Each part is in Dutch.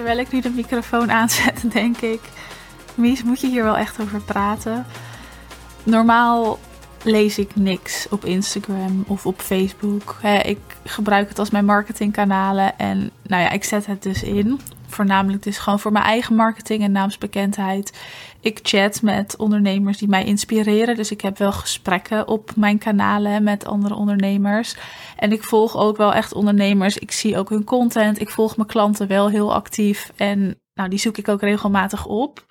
terwijl ik nu de microfoon aanzet, denk ik: Mies, moet je hier wel echt over praten? Normaal lees ik niks op Instagram of op Facebook. ik gebruik het als mijn marketingkanalen en nou ja, ik zet het dus in. Voornamelijk dus gewoon voor mijn eigen marketing en naamsbekendheid. Ik chat met ondernemers die mij inspireren. Dus ik heb wel gesprekken op mijn kanalen met andere ondernemers. En ik volg ook wel echt ondernemers. Ik zie ook hun content. Ik volg mijn klanten wel heel actief. En nou, die zoek ik ook regelmatig op.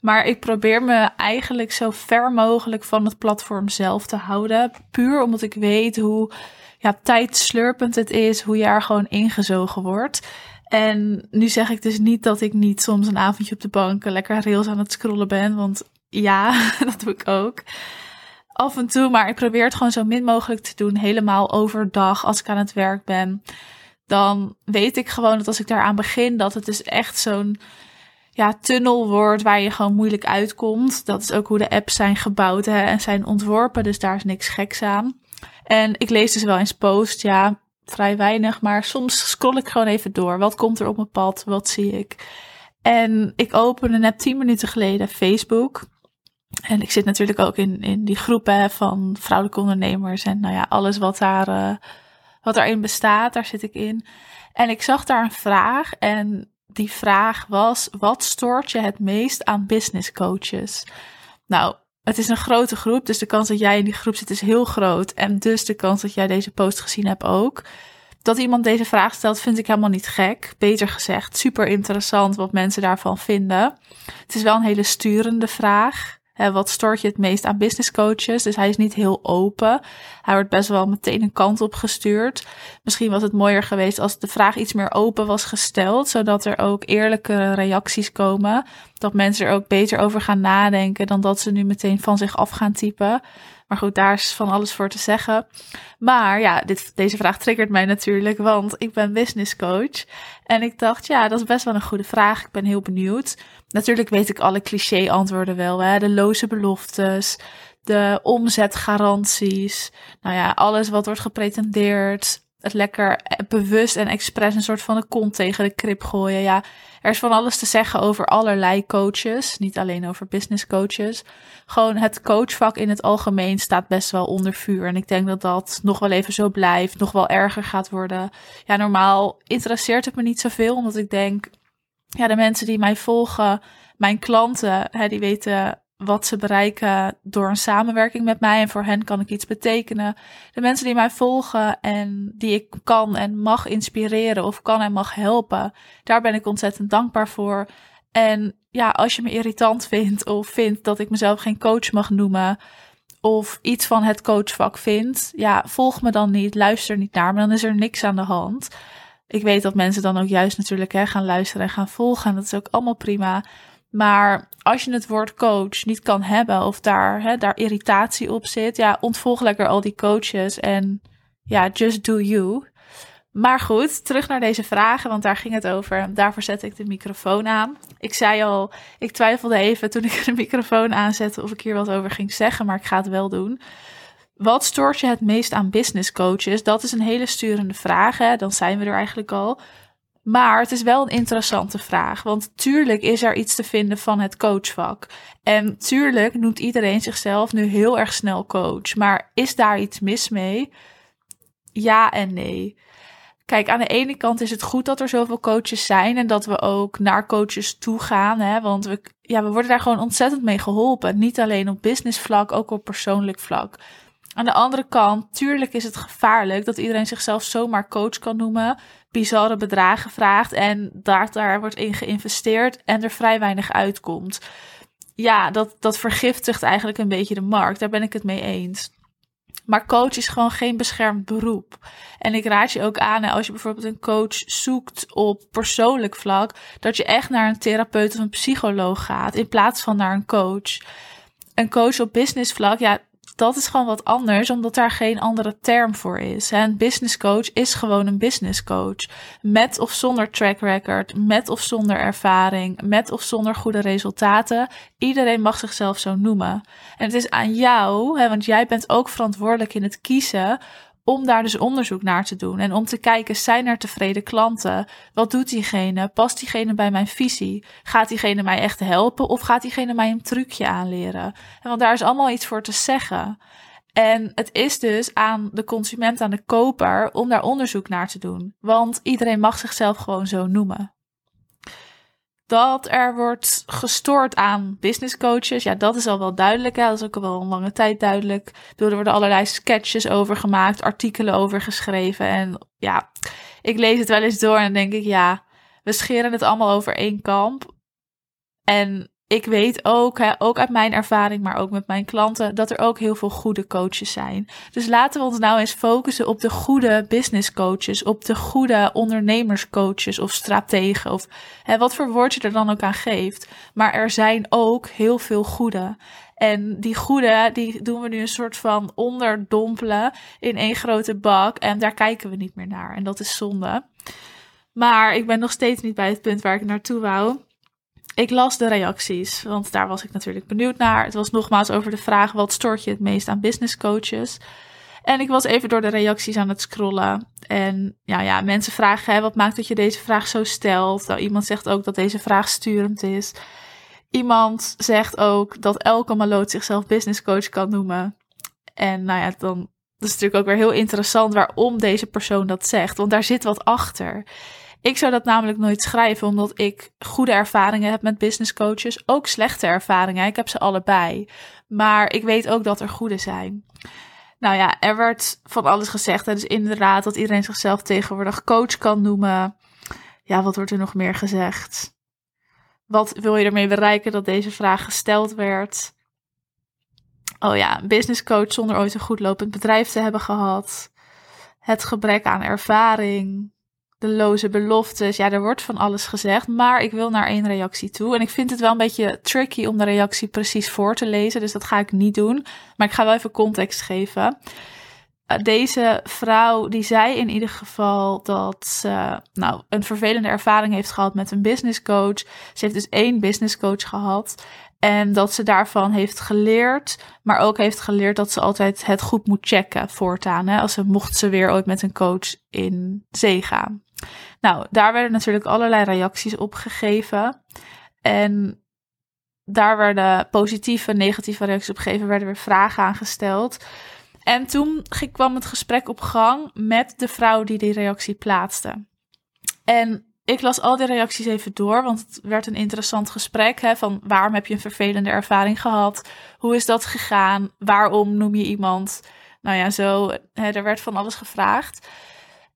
Maar ik probeer me eigenlijk zo ver mogelijk van het platform zelf te houden. Puur omdat ik weet hoe ja, tijdslurpend het is, hoe je er gewoon ingezogen wordt. En nu zeg ik dus niet dat ik niet soms een avondje op de bank lekker rails aan het scrollen ben. Want ja, dat doe ik ook. Af en toe, maar ik probeer het gewoon zo min mogelijk te doen. Helemaal overdag als ik aan het werk ben. Dan weet ik gewoon dat als ik daaraan begin, dat het dus echt zo'n ja, tunnel wordt waar je gewoon moeilijk uitkomt. Dat is ook hoe de apps zijn gebouwd en zijn ontworpen. Dus daar is niks geks aan. En ik lees dus wel eens post, ja, vrij weinig. Maar soms scroll ik gewoon even door. Wat komt er op mijn pad? Wat zie ik? En ik opende net tien minuten geleden Facebook. En ik zit natuurlijk ook in, in die groepen van vrouwelijke ondernemers. En nou ja, alles wat, daar, uh, wat daarin bestaat, daar zit ik in. En ik zag daar een vraag. En die vraag was: wat stoort je het meest aan business coaches? Nou, het is een grote groep, dus de kans dat jij in die groep zit is heel groot. En dus de kans dat jij deze post gezien hebt ook. Dat iemand deze vraag stelt, vind ik helemaal niet gek. Beter gezegd, super interessant wat mensen daarvan vinden. Het is wel een hele sturende vraag wat stort je het meest aan business coaches? Dus hij is niet heel open. Hij wordt best wel meteen een kant op gestuurd. Misschien was het mooier geweest als de vraag iets meer open was gesteld, zodat er ook eerlijke reacties komen. Dat mensen er ook beter over gaan nadenken dan dat ze nu meteen van zich af gaan typen. Maar goed, daar is van alles voor te zeggen. Maar ja, dit, deze vraag triggert mij natuurlijk, want ik ben business coach. En ik dacht, ja, dat is best wel een goede vraag. Ik ben heel benieuwd. Natuurlijk weet ik alle cliché-antwoorden wel, de loze beloftes, de omzetgaranties. Nou ja, alles wat wordt gepretendeerd. Het lekker bewust en expres een soort van de kont tegen de krip gooien. Ja, er is van alles te zeggen over allerlei coaches. Niet alleen over business coaches. Gewoon het coachvak in het algemeen staat best wel onder vuur. En ik denk dat dat nog wel even zo blijft. Nog wel erger gaat worden. Ja, normaal interesseert het me niet zoveel. Omdat ik denk, ja, de mensen die mij volgen, mijn klanten, hè, die weten wat ze bereiken door een samenwerking met mij. En voor hen kan ik iets betekenen. De mensen die mij volgen en die ik kan en mag inspireren of kan en mag helpen, daar ben ik ontzettend dankbaar voor. En ja, als je me irritant vindt of vindt dat ik mezelf geen coach mag noemen of iets van het coachvak vindt, ja, volg me dan niet, luister niet naar me, dan is er niks aan de hand. Ik weet dat mensen dan ook juist natuurlijk hè, gaan luisteren en gaan volgen. En dat is ook allemaal prima. Maar als je het woord coach niet kan hebben of daar, hè, daar irritatie op zit, ja, ontvolg lekker al die coaches en ja, just do you. Maar goed, terug naar deze vragen, want daar ging het over. Daarvoor zette ik de microfoon aan. Ik zei al, ik twijfelde even toen ik de microfoon aanzette of ik hier wat over ging zeggen, maar ik ga het wel doen. Wat stoort je het meest aan business coaches? Dat is een hele sturende vraag. Hè? Dan zijn we er eigenlijk al. Maar het is wel een interessante vraag. Want tuurlijk is er iets te vinden van het coachvak. En tuurlijk noemt iedereen zichzelf nu heel erg snel coach. Maar is daar iets mis mee? Ja en nee. Kijk, aan de ene kant is het goed dat er zoveel coaches zijn en dat we ook naar coaches toe gaan. Hè? Want we, ja, we worden daar gewoon ontzettend mee geholpen. Niet alleen op business vlak, ook op persoonlijk vlak. Aan de andere kant, tuurlijk is het gevaarlijk dat iedereen zichzelf zomaar coach kan noemen, bizarre bedragen vraagt en daar, daar wordt in geïnvesteerd en er vrij weinig uitkomt. Ja, dat, dat vergiftigt eigenlijk een beetje de markt. Daar ben ik het mee eens. Maar coach is gewoon geen beschermd beroep. En ik raad je ook aan, als je bijvoorbeeld een coach zoekt op persoonlijk vlak, dat je echt naar een therapeut of een psycholoog gaat in plaats van naar een coach. Een coach op business vlak, ja, dat is gewoon wat anders, omdat daar geen andere term voor is. Een business coach is gewoon een business coach. Met of zonder track record, met of zonder ervaring, met of zonder goede resultaten. Iedereen mag zichzelf zo noemen. En het is aan jou, hè, want jij bent ook verantwoordelijk in het kiezen om daar dus onderzoek naar te doen en om te kijken, zijn er tevreden klanten? Wat doet diegene? Past diegene bij mijn visie? Gaat diegene mij echt helpen of gaat diegene mij een trucje aanleren? En want daar is allemaal iets voor te zeggen. En het is dus aan de consument, aan de koper, om daar onderzoek naar te doen. Want iedereen mag zichzelf gewoon zo noemen. Dat er wordt gestoord aan business coaches, ja, dat is al wel duidelijk. Hè? Dat is ook al wel een lange tijd duidelijk. Er worden allerlei sketches over gemaakt, artikelen over geschreven. En ja, ik lees het wel eens door en dan denk ik, ja, we scheren het allemaal over één kamp. En ik weet ook, hè, ook uit mijn ervaring, maar ook met mijn klanten, dat er ook heel veel goede coaches zijn. Dus laten we ons nou eens focussen op de goede business coaches, op de goede ondernemerscoaches of strategen, of hè, wat voor woord je er dan ook aan geeft. Maar er zijn ook heel veel goede. En die goede, die doen we nu een soort van onderdompelen in één grote bak. En daar kijken we niet meer naar. En dat is zonde. Maar ik ben nog steeds niet bij het punt waar ik naartoe wou. Ik las de reacties, want daar was ik natuurlijk benieuwd naar. Het was nogmaals over de vraag: wat stoort je het meest aan business coaches? En ik was even door de reacties aan het scrollen. En ja, ja mensen vragen: hè, wat maakt dat je deze vraag zo stelt? Nou, iemand zegt ook dat deze vraag sturend is. Iemand zegt ook dat elke maloot zichzelf business coach kan noemen. En nou ja, dan dat is natuurlijk ook weer heel interessant waarom deze persoon dat zegt. Want daar zit wat achter. Ik zou dat namelijk nooit schrijven, omdat ik goede ervaringen heb met business coaches. Ook slechte ervaringen. Ik heb ze allebei. Maar ik weet ook dat er goede zijn. Nou ja, er werd van alles gezegd. Dus inderdaad dat iedereen zichzelf tegenwoordig coach kan noemen. Ja, wat wordt er nog meer gezegd? Wat wil je ermee bereiken dat deze vraag gesteld werd? Oh ja, business coach zonder ooit een goed lopend bedrijf te hebben gehad. Het gebrek aan ervaring de loze beloftes. Ja, er wordt van alles gezegd, maar ik wil naar één reactie toe. En ik vind het wel een beetje tricky om de reactie precies voor te lezen, dus dat ga ik niet doen. Maar ik ga wel even context geven. Eh, deze vrouw die zei in ieder geval dat ze nou, een vervelende ervaring heeft gehad met een business coach. Ze heeft dus één business coach gehad. En dat ze daarvan heeft geleerd, maar ook heeft geleerd dat ze altijd het goed moet checken voortaan. Hè, als ze mocht ze weer ooit met een coach in zee gaan. Nou, daar werden natuurlijk allerlei reacties op gegeven. En daar werden positieve en negatieve reacties op gegeven, werden weer vragen aangesteld. En toen kwam het gesprek op gang met de vrouw die die reactie plaatste. En ik las al die reacties even door, want het werd een interessant gesprek. Hè, van waarom heb je een vervelende ervaring gehad? Hoe is dat gegaan? Waarom noem je iemand? Nou ja, zo. Hè, er werd van alles gevraagd.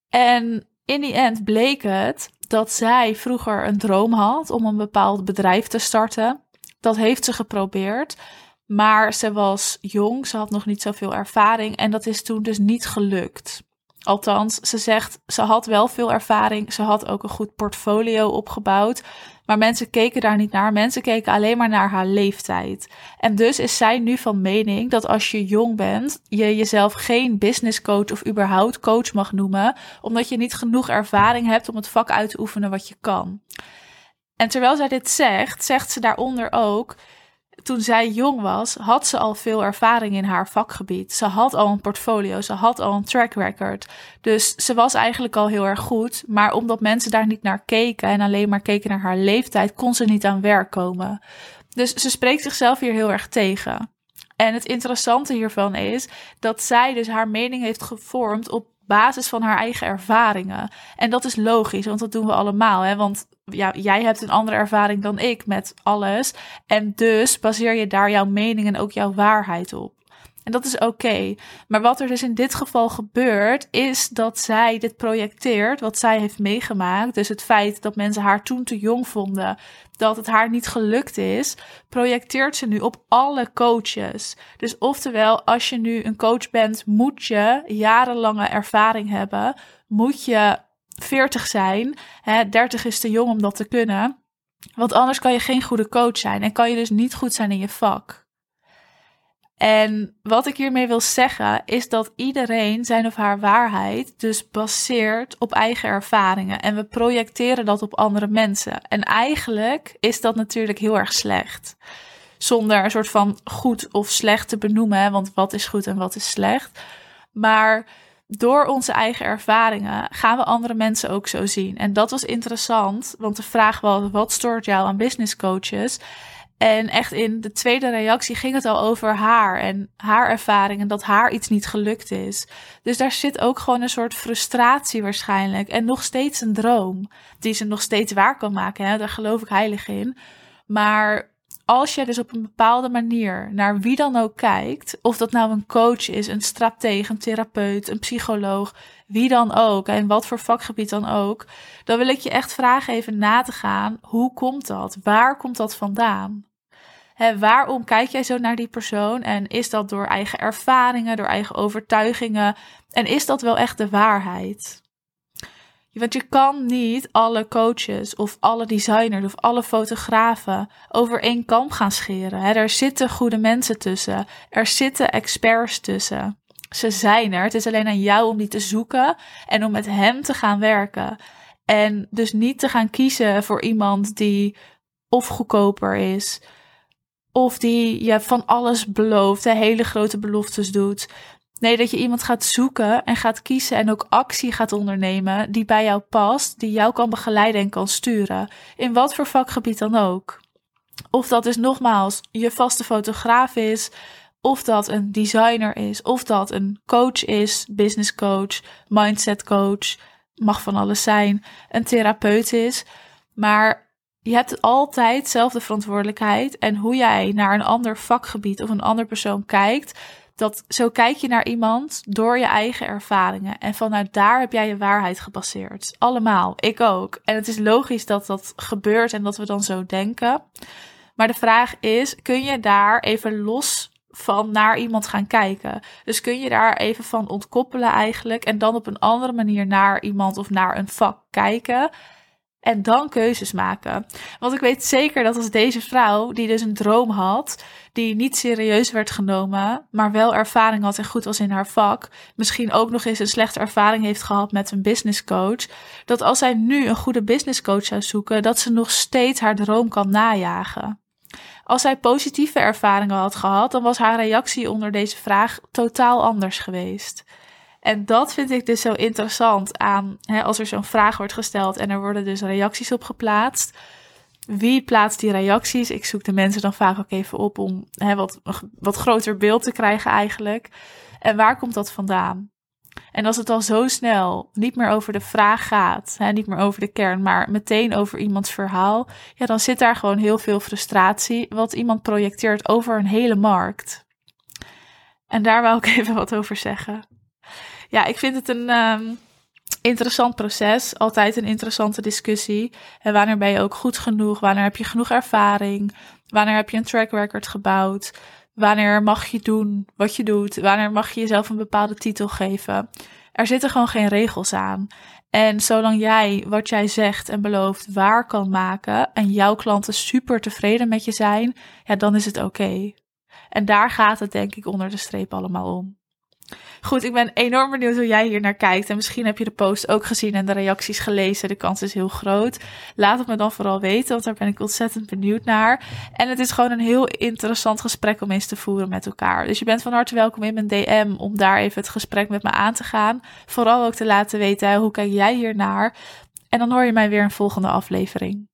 En in die end bleek het dat zij vroeger een droom had om een bepaald bedrijf te starten. Dat heeft ze geprobeerd. Maar ze was jong, ze had nog niet zoveel ervaring en dat is toen dus niet gelukt. Althans, ze zegt, ze had wel veel ervaring, ze had ook een goed portfolio opgebouwd, maar mensen keken daar niet naar. Mensen keken alleen maar naar haar leeftijd. En dus is zij nu van mening dat als je jong bent, je jezelf geen business coach of überhaupt coach mag noemen, omdat je niet genoeg ervaring hebt om het vak uit te oefenen wat je kan. En terwijl zij dit zegt, zegt ze daaronder ook: toen zij jong was, had ze al veel ervaring in haar vakgebied. Ze had al een portfolio, ze had al een track record. Dus ze was eigenlijk al heel erg goed. Maar omdat mensen daar niet naar keken en alleen maar keken naar haar leeftijd, kon ze niet aan werk komen. Dus ze spreekt zichzelf hier heel erg tegen. En het interessante hiervan is dat zij dus haar mening heeft gevormd op basis van haar eigen ervaringen. En dat is logisch, want dat doen we allemaal. Hè? Want ja, jij hebt een andere ervaring dan ik met alles. En dus baseer je daar jouw mening en ook jouw waarheid op. En dat is oké. Maar wat er dus in dit geval gebeurt, is dat zij dit projecteert, wat zij heeft meegemaakt. Dus het feit dat mensen haar toen te jong vonden, dat het haar niet gelukt is, projecteert ze nu op alle coaches. Dus oftewel, als je nu een coach bent, moet je jarenlange ervaring hebben. Moet je 40 zijn. Hè, 30 is te jong om dat te kunnen. Want anders kan je geen goede coach zijn en kan je dus niet goed zijn in je vak. En wat ik hiermee wil zeggen is dat iedereen zijn of haar waarheid dus baseert op eigen ervaringen en we projecteren dat op andere mensen. En eigenlijk is dat natuurlijk heel erg slecht. Zonder een soort van goed of slecht te benoemen, want wat is goed en wat is slecht. Maar door onze eigen ervaringen gaan we andere mensen ook zo zien. En dat was interessant, want de vraag was: wat stoort jou aan business coaches? En echt in de tweede reactie ging het al over haar en haar ervaring en dat haar iets niet gelukt is. Dus daar zit ook gewoon een soort frustratie waarschijnlijk en nog steeds een droom die ze nog steeds waar kan maken. Hè? Daar geloof ik heilig in. Maar als je dus op een bepaalde manier naar wie dan ook kijkt, of dat nou een coach is, een stratege, een therapeut, een psycholoog, wie dan ook en wat voor vakgebied dan ook, dan wil ik je echt vragen even na te gaan, hoe komt dat? Waar komt dat vandaan? Waarom kijk jij zo naar die persoon? En is dat door eigen ervaringen, door eigen overtuigingen? En is dat wel echt de waarheid? Want je kan niet alle coaches of alle designers of alle fotografen over één kam gaan scheren. er zitten goede mensen tussen. Er zitten experts tussen. Ze zijn er. Het is alleen aan jou om die te zoeken en om met hem te gaan werken. En dus niet te gaan kiezen voor iemand die of goedkoper is, of die je van alles belooft, hele grote beloftes doet. Nee, dat je iemand gaat zoeken en gaat kiezen en ook actie gaat ondernemen die bij jou past, die jou kan begeleiden en kan sturen. In wat voor vakgebied dan ook. Of dat is nogmaals je vaste fotograaf is, of dat een designer is, of dat een coach is, business coach, mindset coach, mag van alles zijn, een therapeut is. Maar je hebt altijd zelf de verantwoordelijkheid. En hoe jij naar een ander vakgebied of een ander persoon kijkt, dat zo kijk je naar iemand door je eigen ervaringen. En vanuit daar heb jij je waarheid gebaseerd. Allemaal, ik ook. En het is logisch dat dat gebeurt en dat we dan zo denken. Maar de vraag is: kun je daar even los van naar iemand gaan kijken? Dus kun je daar even van ontkoppelen eigenlijk en dan op een andere manier naar iemand of naar een vak kijken? En dan keuzes maken. Want ik weet zeker dat als deze vrouw, die dus een droom had, die niet serieus werd genomen, maar wel ervaring had en goed was in haar vak, misschien ook nog eens een slechte ervaring heeft gehad met een business coach, dat als zij nu een goede business coach zou zoeken, dat ze nog steeds haar droom kan najagen. Als zij positieve ervaringen had gehad, dan was haar reactie onder deze vraag totaal anders geweest. En dat vind ik dus zo interessant aan hè, als er zo'n vraag wordt gesteld en er worden dus reacties op geplaatst. Wie plaatst die reacties? Ik zoek de mensen dan vaak ook even op om hè, wat, wat groter beeld te krijgen eigenlijk. En waar komt dat vandaan? En als het al zo snel niet meer over de vraag gaat, hè, niet meer over de kern, maar meteen over iemands verhaal, ja, dan zit daar gewoon heel veel frustratie, wat iemand projecteert over een hele markt. En daar wou ik even wat over zeggen ja, ik vind het een um, interessant proces. Altijd een interessante discussie. En wanneer ben je ook goed genoeg? Wanneer heb je genoeg ervaring? Wanneer heb je een track record gebouwd? Wanneer mag je doen wat je doet? Wanneer mag je jezelf een bepaalde titel geven? Er zitten gewoon geen regels aan. En zolang jij wat jij zegt en belooft waar kan maken en jouw klanten super tevreden met je zijn, ja, dan is het oké. En daar gaat het denk ik onder de streep allemaal om. Goed, ik ben enorm benieuwd hoe jij hier naar kijkt. En misschien heb je de post ook gezien en de reacties gelezen. De kans is heel groot. Laat het me dan vooral weten, want daar ben ik ontzettend benieuwd naar. En het is gewoon een heel interessant gesprek om eens te voeren met elkaar. Dus je bent van harte welkom in mijn DM om daar even het gesprek met me aan te gaan. Vooral ook te laten weten hoe kijk jij hier naar. En dan hoor je mij weer een volgende aflevering.